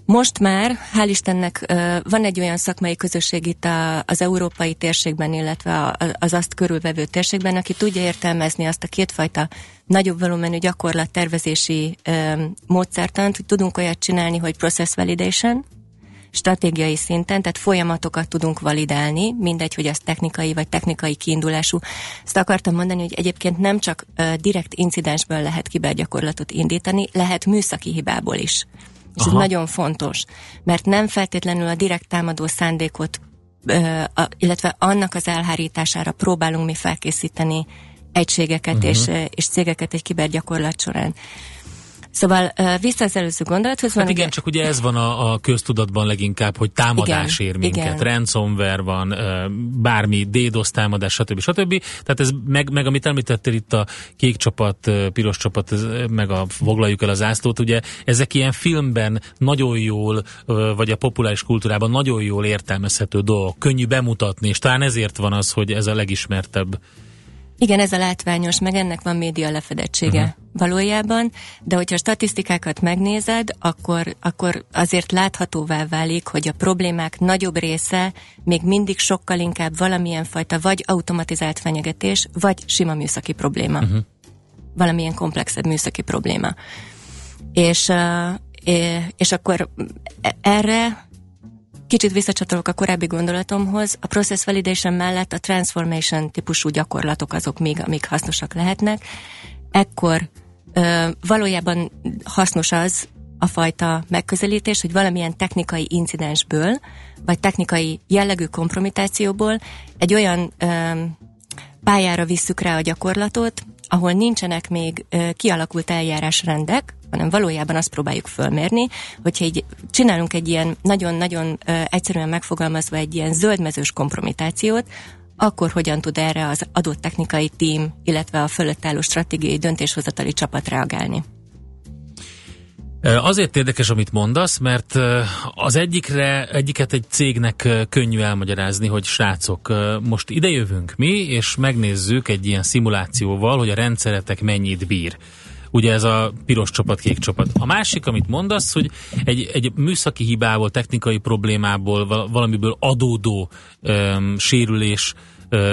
most már, hál' Istennek, van egy olyan szakmai közösség itt az európai térségben, illetve az azt körülvevő térségben, aki tudja értelmezni azt a kétfajta nagyobb volumenű gyakorlattervezési módszertant, hogy tudunk olyat csinálni, hogy process validation, stratégiai szinten, tehát folyamatokat tudunk validálni, mindegy, hogy az technikai vagy technikai kiindulású. Ezt akartam mondani, hogy egyébként nem csak direkt incidensből lehet kibergyakorlatot indítani, lehet műszaki hibából is. És Aha. ez nagyon fontos, mert nem feltétlenül a direkt támadó szándékot, illetve annak az elhárítására próbálunk mi felkészíteni egységeket uh-huh. és, és cégeket egy kibergyakorlat során. Szóval vissza az előző gondolathoz. Hát van, igen, ugye- csak ugye ez van a, a köztudatban leginkább, hogy támadás Igen, ér minket, igen. ransomware van, bármi DDoS támadás, stb. stb. Tehát ez meg, meg amit említettél itt a kék csapat, piros csapat, meg a foglaljuk el az ászlót, ugye ezek ilyen filmben nagyon jól, vagy a populáris kultúrában nagyon jól értelmezhető dolgok, könnyű bemutatni, és talán ezért van az, hogy ez a legismertebb. Igen, ez a látványos, meg ennek van média lefedettsége uh-huh. valójában, de hogyha a statisztikákat megnézed, akkor, akkor azért láthatóvá válik, hogy a problémák nagyobb része még mindig sokkal inkább valamilyen fajta vagy automatizált fenyegetés, vagy sima műszaki probléma. Uh-huh. Valamilyen komplexebb műszaki probléma. És, és akkor erre Kicsit visszacsatolok a korábbi gondolatomhoz, a process validation mellett a transformation típusú gyakorlatok azok még, amik hasznosak lehetnek. Ekkor ö, valójában hasznos az a fajta megközelítés, hogy valamilyen technikai incidensből, vagy technikai jellegű kompromitációból egy olyan ö, pályára visszük rá a gyakorlatot, ahol nincsenek még kialakult eljárásrendek, hanem valójában azt próbáljuk fölmérni, hogyha így csinálunk egy ilyen nagyon-nagyon egyszerűen megfogalmazva egy ilyen zöldmezős kompromitációt, akkor hogyan tud erre az adott technikai tím, illetve a fölött álló stratégiai döntéshozatali csapat reagálni. Azért érdekes, amit mondasz, mert az egyikre, egyiket egy cégnek könnyű elmagyarázni, hogy srácok, most idejövünk mi, és megnézzük egy ilyen szimulációval, hogy a rendszeretek mennyit bír. Ugye ez a piros csapat, kék csapat. A másik, amit mondasz, hogy egy, egy műszaki hibából, technikai problémából, val- valamiből adódó öm, sérülés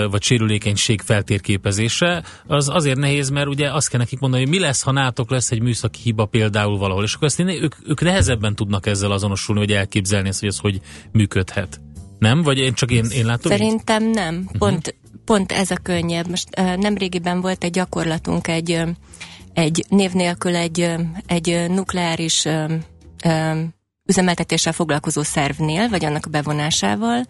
vagy sérülékenység feltérképezése, az azért nehéz, mert ugye azt kell nekik mondani, hogy mi lesz, ha nátok lesz egy műszaki hiba például valahol, és akkor ezt ők, ők nehezebben tudnak ezzel azonosulni, hogy elképzelni ezt, hogy ez hogy működhet. Nem? Vagy én csak én, én látom így? Szerintem nem. Pont, pont ez a könnyebb. Most nemrégiben volt egy gyakorlatunk, egy, egy név nélkül egy, egy nukleáris üzemeltetéssel foglalkozó szervnél, vagy annak a bevonásával,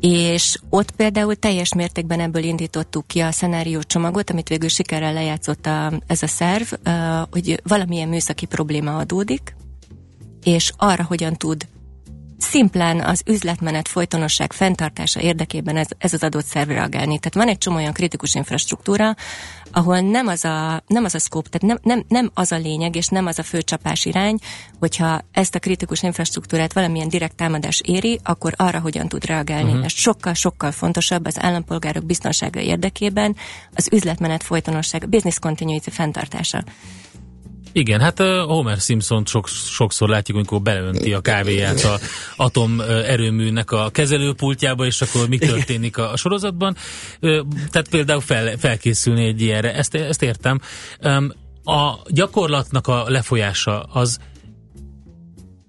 és ott például teljes mértékben ebből indítottuk ki a szenárió csomagot, amit végül sikerrel lejátszott a, ez a szerv, hogy valamilyen műszaki probléma adódik, és arra hogyan tud szimplán az üzletmenet folytonosság fenntartása érdekében ez, ez az adott szerv reagálni. Tehát van egy csomó olyan kritikus infrastruktúra, ahol nem az a, nem az a scope, tehát nem, nem, nem az a lényeg, és nem az a fő csapás irány, hogyha ezt a kritikus infrastruktúrát valamilyen direkt támadás éri, akkor arra hogyan tud reagálni. Uh-huh. Ez sokkal-sokkal fontosabb az állampolgárok biztonsága érdekében, az üzletmenet folytonosság, a business continuity fenntartása. Igen, hát Homer Simpson sok, sokszor látjuk, amikor beleönti a kávéját a atom erőműnek a kezelőpultjába, és akkor mi történik a, a sorozatban. Tehát például fel, felkészülni egy ilyenre, ezt, ezt értem. A gyakorlatnak a lefolyása az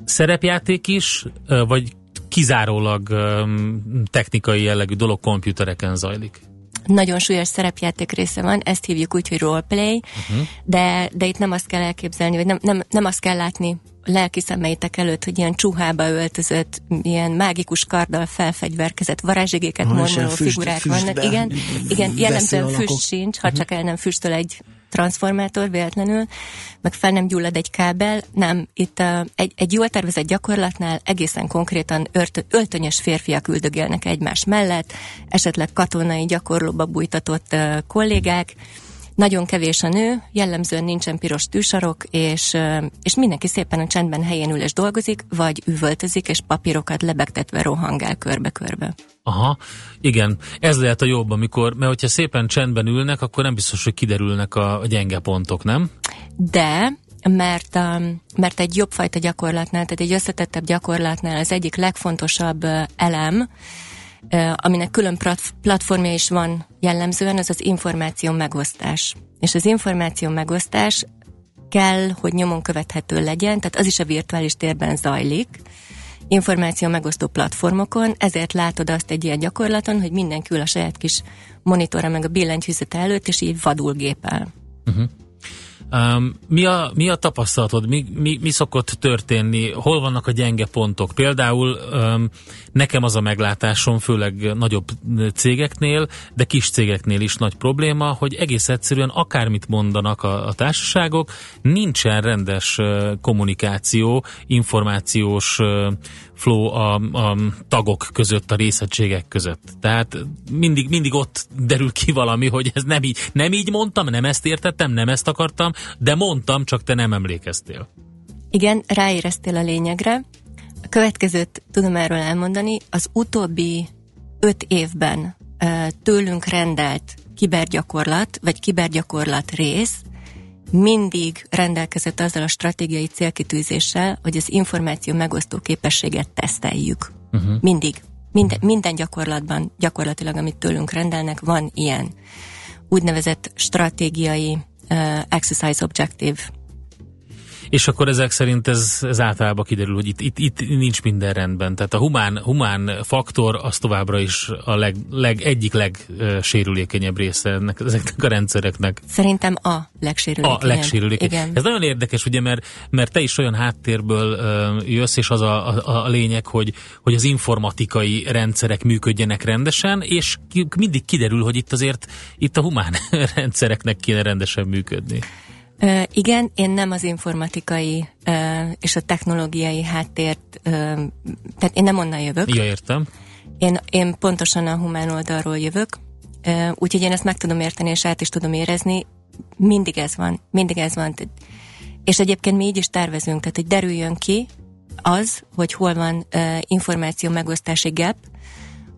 szerepjáték is, vagy kizárólag technikai jellegű dolog komputereken zajlik? Nagyon súlyos szerepjáték része van, ezt hívjuk úgy, hogy roleplay, uh-huh. de, de itt nem azt kell elképzelni, vagy nem, nem, nem azt kell látni lelki szemeitek előtt, hogy ilyen csuhába öltözött, ilyen mágikus karddal felfegyverkezett varázsigéket és mormoló füst- figurák füstbe vannak. Igen, igen jellemzően füst sincs, ha csak el nem füstöl egy transformátor véletlenül, meg fel nem gyullad egy kábel, nem, itt uh, egy, egy jól tervezett gyakorlatnál egészen konkrétan ört, öltönyös férfiak üldögélnek egymás mellett, esetleg katonai gyakorlóba bújtatott kollégák, nagyon kevés a nő, jellemzően nincsen piros tűsarok, és, és mindenki szépen a csendben helyén ül és dolgozik, vagy üvöltözik, és papírokat lebegtetve rohangál körbe-körbe. Aha, igen, ez lehet a jobb, amikor, mert hogyha szépen csendben ülnek, akkor nem biztos, hogy kiderülnek a, a gyenge pontok, nem? De mert, um, mert egy jobb fajta gyakorlatnál, tehát egy összetettebb gyakorlatnál az egyik legfontosabb elem, aminek külön plat- platformja is van jellemzően, az az információ megosztás. És az információ megosztás kell, hogy nyomon követhető legyen, tehát az is a virtuális térben zajlik, információ megosztó platformokon, ezért látod azt egy ilyen gyakorlaton, hogy mindenki ül a saját kis monitorra meg a billentyűzete előtt, és így vadul gépel. Uh-huh. Mi, a, mi a tapasztalatod? Mi, mi, mi szokott történni? Hol vannak a gyenge pontok? Például nekem az a meglátásom, főleg nagyobb cégeknél, de kis cégeknél is nagy probléma, hogy egész egyszerűen akármit mondanak a, a társaságok, nincsen rendes kommunikáció, információs flow a, a tagok között, a részegységek között. Tehát mindig, mindig ott derül ki valami, hogy ez nem így, nem így mondtam, nem ezt értettem, nem ezt akartam, de mondtam, csak te nem emlékeztél. Igen, ráéreztél a lényegre. A következőt tudom erről elmondani. Az utóbbi öt évben tőlünk rendelt kibergyakorlat, vagy kibergyakorlat rész mindig rendelkezett azzal a stratégiai célkitűzéssel, hogy az információ megosztó képességet teszteljük. Uh-huh. Mindig. Minden, minden gyakorlatban, gyakorlatilag, amit tőlünk rendelnek, van ilyen úgynevezett stratégiai uh, exercise objective és akkor ezek szerint ez, ez általában kiderül, hogy itt, itt, itt nincs minden rendben. Tehát a humán, humán faktor az továbbra is a leg, leg, egyik legsérülékenyebb része ennek, ezeknek a rendszereknek. Szerintem a legsérülékenyebb. A legsérülékenyebb. Igen. Ez nagyon érdekes, ugye, mert, mert te is olyan háttérből jössz, és az a, a, a lényeg, hogy, hogy az informatikai rendszerek működjenek rendesen, és ki, mindig kiderül, hogy itt azért itt a humán rendszereknek kéne rendesen működni. Igen, én nem az informatikai és a technológiai háttért, tehát én nem onnan jövök. Ja, értem. Én, én pontosan a humán oldalról jövök, úgyhogy én ezt meg tudom érteni, és át is tudom érezni. Mindig ez van, mindig ez van. És egyébként mi így is tervezünk, tehát hogy derüljön ki az, hogy hol van információ megosztási gap,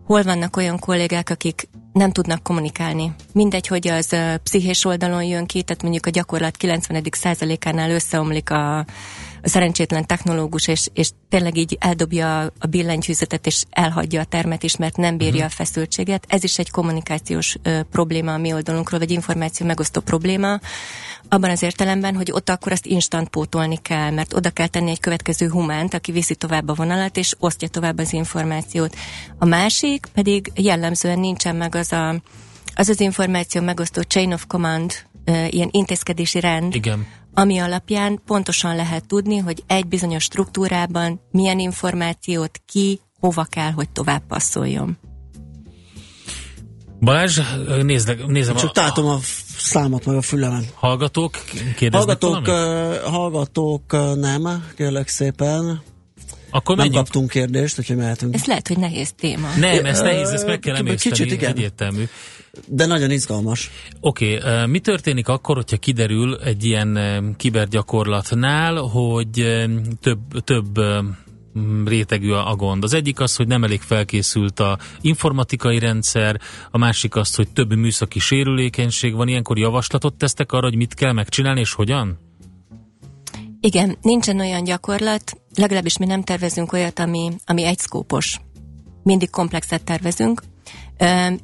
hol vannak olyan kollégák, akik nem tudnak kommunikálni. Mindegy, hogy az pszichés oldalon jön ki, tehát mondjuk a gyakorlat 90. százalékánál összeomlik a, a szerencsétlen technológus, és, és tényleg így eldobja a billentyűzetet, és elhagyja a termet is, mert nem bírja uh-huh. a feszültséget. Ez is egy kommunikációs uh, probléma a mi oldalunkról, vagy információ megosztó probléma, abban az értelemben, hogy ott akkor azt instant pótolni kell, mert oda kell tenni egy következő humánt, aki viszi tovább a vonalat, és osztja tovább az információt. A másik pedig jellemzően nincsen meg az a, az, az információ megosztó chain of command, ilyen intézkedési rend, Igen. ami alapján pontosan lehet tudni, hogy egy bizonyos struktúrában milyen információt ki, hova kell, hogy tovább passzoljon. Balázs, nézd, nézem. Csak a, tátom a számot meg a fülemen. Hallgatók kérdeznek Hallgatók, uh, hallgatók uh, nem, kérlek szépen. Akkor nem menjünk. kaptunk kérdést, úgyhogy mehetünk. Ez lehet, hogy nehéz téma. Nem, ez nehéz, ezt meg kell emészteni. Kicsit igen. Egyértelmű. De nagyon izgalmas. Oké, okay, mi történik akkor, hogyha kiderül egy ilyen kibergyakorlatnál, hogy több, több rétegű a gond. Az egyik az, hogy nem elég felkészült a informatikai rendszer, a másik az, hogy több műszaki sérülékenység van. Ilyenkor javaslatot tesztek arra, hogy mit kell megcsinálni, és hogyan? Igen, nincsen olyan gyakorlat, legalábbis mi nem tervezünk olyat, ami, ami egy szkópos. Mindig komplexet tervezünk,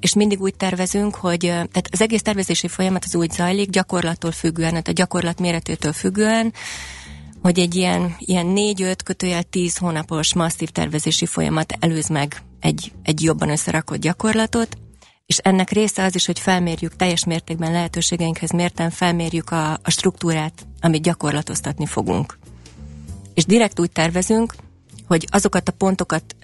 és mindig úgy tervezünk, hogy tehát az egész tervezési folyamat az úgy zajlik, gyakorlattól függően, tehát a gyakorlat méretétől függően, hogy egy ilyen, ilyen 4-5 kötőjel 10 hónapos masszív tervezési folyamat előz meg egy, egy jobban összerakott gyakorlatot, és ennek része az is, hogy felmérjük teljes mértékben lehetőségeinkhez mérten felmérjük a, a struktúrát, amit gyakorlatoztatni fogunk. És direkt úgy tervezünk, hogy azokat a pontokat,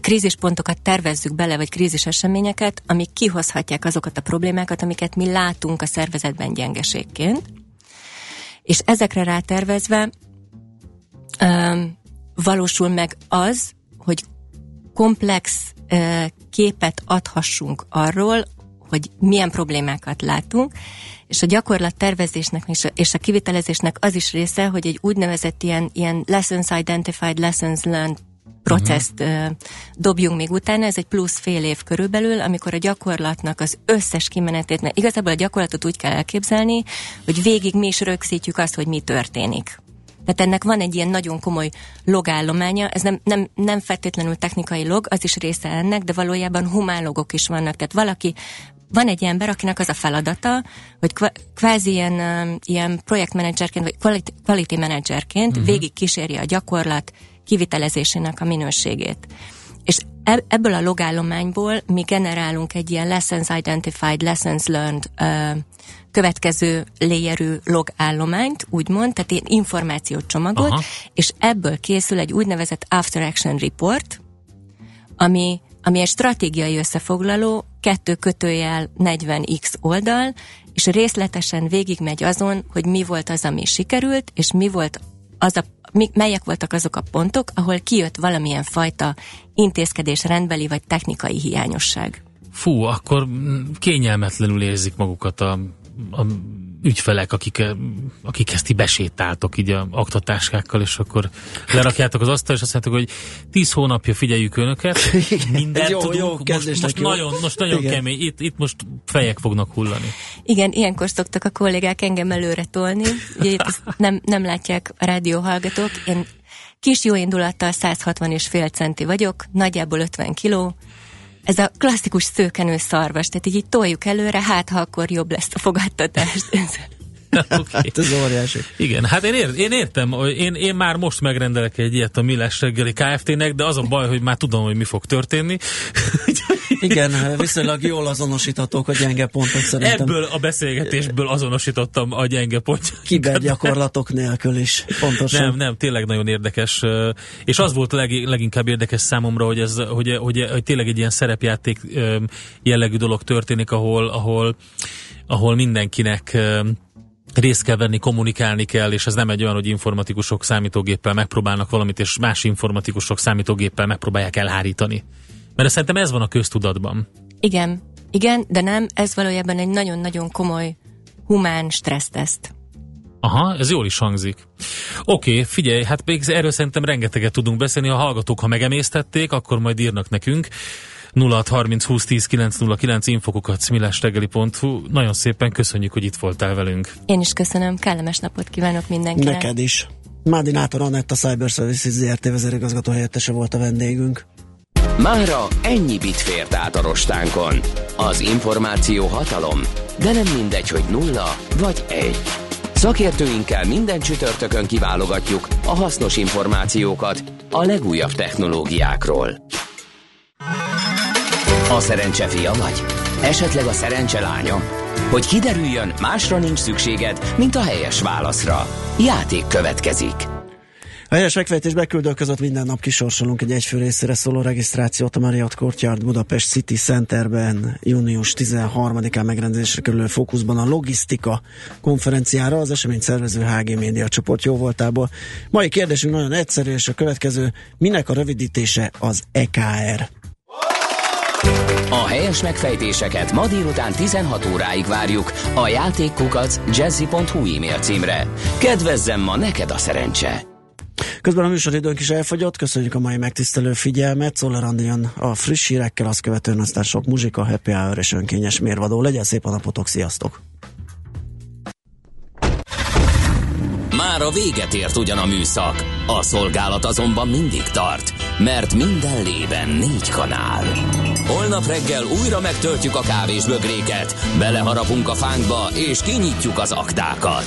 krízispontokat tervezzük bele, vagy krízis eseményeket, amik kihozhatják azokat a problémákat, amiket mi látunk a szervezetben gyengeségként. És ezekre rátervezve valósul meg az, hogy komplex képet adhassunk arról, hogy milyen problémákat látunk, és a gyakorlat tervezésnek és a, és a kivitelezésnek az is része, hogy egy úgynevezett ilyen, ilyen lessons identified, lessons learned processzt uh-huh. dobjunk még utána, ez egy plusz fél év körülbelül, amikor a gyakorlatnak az összes kimenetét, mert igazából a gyakorlatot úgy kell elképzelni, hogy végig mi is rögzítjük azt, hogy mi történik. Tehát ennek van egy ilyen nagyon komoly logállománya, ez nem, nem, nem feltétlenül technikai log, az is része ennek, de valójában humán logok is vannak. Tehát valaki van egy ember, akinek az a feladata, hogy kvázi ilyen, ilyen projektmenedzserként, vagy quality, quality managerként uh-huh. végig kísérje a gyakorlat kivitelezésének a minőségét. És ebből a logállományból mi generálunk egy ilyen lessons identified, lessons learned ö, következő layerű logállományt, úgymond, tehát ilyen információt csomagot, Aha. és ebből készül egy úgynevezett after action report, ami, ami egy stratégiai összefoglaló, kettő kötőjel 40x oldal, és részletesen végigmegy azon, hogy mi volt az, ami sikerült, és mi volt az a, melyek voltak azok a pontok, ahol kijött valamilyen fajta intézkedés rendbeli vagy technikai hiányosság. Fú, akkor kényelmetlenül érzik magukat a, a ügyfelek, akik, akik ezt így besétáltok így a aktatáskákkal, és akkor lerakjátok az asztal, és azt mondjátok, hogy tíz hónapja figyeljük önöket, mindent jó, tudunk, jó, most, most, nagyon, most nagyon Igen. kemény, itt, itt most fejek fognak hullani. Igen, ilyenkor szoktak a kollégák engem előre tolni, ugye nem, nem látják a rádió hallgatók, én kis jó indulattal 160 és fél centi vagyok, nagyjából 50 kiló, ez a klasszikus szőkenő szarvas, tehát így, így toljuk előre, hát ha akkor jobb lesz a fogadtatás. okay. Hát ez óriási. Igen, hát én, ér, én értem, én, én már most megrendelek egy ilyet a Millás reggeli Kft-nek, de az a baj, hogy már tudom, hogy mi fog történni. Igen, viszonylag jól azonosíthatók a gyenge pontok szerintem. Ebből a beszélgetésből azonosítottam a gyenge pontjaikat. Kibergyakorlatok nélkül is, pontosan. Nem, nem, tényleg nagyon érdekes. És az volt leg, leginkább érdekes számomra, hogy, ez, hogy, hogy, hogy tényleg egy ilyen szerepjáték jellegű dolog történik, ahol, ahol, ahol mindenkinek részt kell venni, kommunikálni kell, és ez nem egy olyan, hogy informatikusok számítógéppel megpróbálnak valamit, és más informatikusok számítógéppel megpróbálják elhárítani. Mert szerintem ez van a köztudatban. Igen, igen, de nem, ez valójában egy nagyon-nagyon komoly humán stresszteszt. Aha, ez jól is hangzik. Oké, okay, figyelj, hát még erről szerintem rengeteget tudunk beszélni, a hallgatók, ha megemésztették, akkor majd írnak nekünk. 0630 20 10 909 infokukat. Nagyon szépen köszönjük, hogy itt voltál velünk. Én is köszönöm, kellemes napot kívánok mindenkinek. Neked is. Mádi Nátor Anett, a Cyber Services ZRT vezérigazgató helyettese volt a vendégünk. Mára ennyi bit fért át a rostánkon. Az információ hatalom, de nem mindegy, hogy nulla vagy egy. Szakértőinkkel minden csütörtökön kiválogatjuk a hasznos információkat a legújabb technológiákról. A szerencse fia vagy? Esetleg a szerencse lánya? Hogy kiderüljön, másra nincs szükséged, mint a helyes válaszra. Játék következik. A helyes megfejtés beküldők között minden nap kisorsolunk egy egyfő részére szóló regisztrációt a Marriott Courtyard Budapest City Centerben június 13-án megrendezésre kerülő fókuszban a logisztika konferenciára az esemény szervező HG Média csoport jó voltából. Mai kérdésünk nagyon egyszerű, és a következő, minek a rövidítése az EKR? A helyes megfejtéseket ma délután 16 óráig várjuk a játékkukac jazzy.hu e-mail címre. Kedvezzem ma neked a szerencse! Közben a műsoridőnk is elfogyott, köszönjük a mai megtisztelő figyelmet. Szoller Andian a friss hírekkel, azt követően aztán sok muzsika, happy hour és önkényes mérvadó. Legyen szép a napotok, sziasztok! Már a véget ért ugyan a műszak, a szolgálat azonban mindig tart, mert minden lében négy kanál. Holnap reggel újra megtöltjük a kávés bögréket, beleharapunk a fánkba és kinyitjuk az aktákat.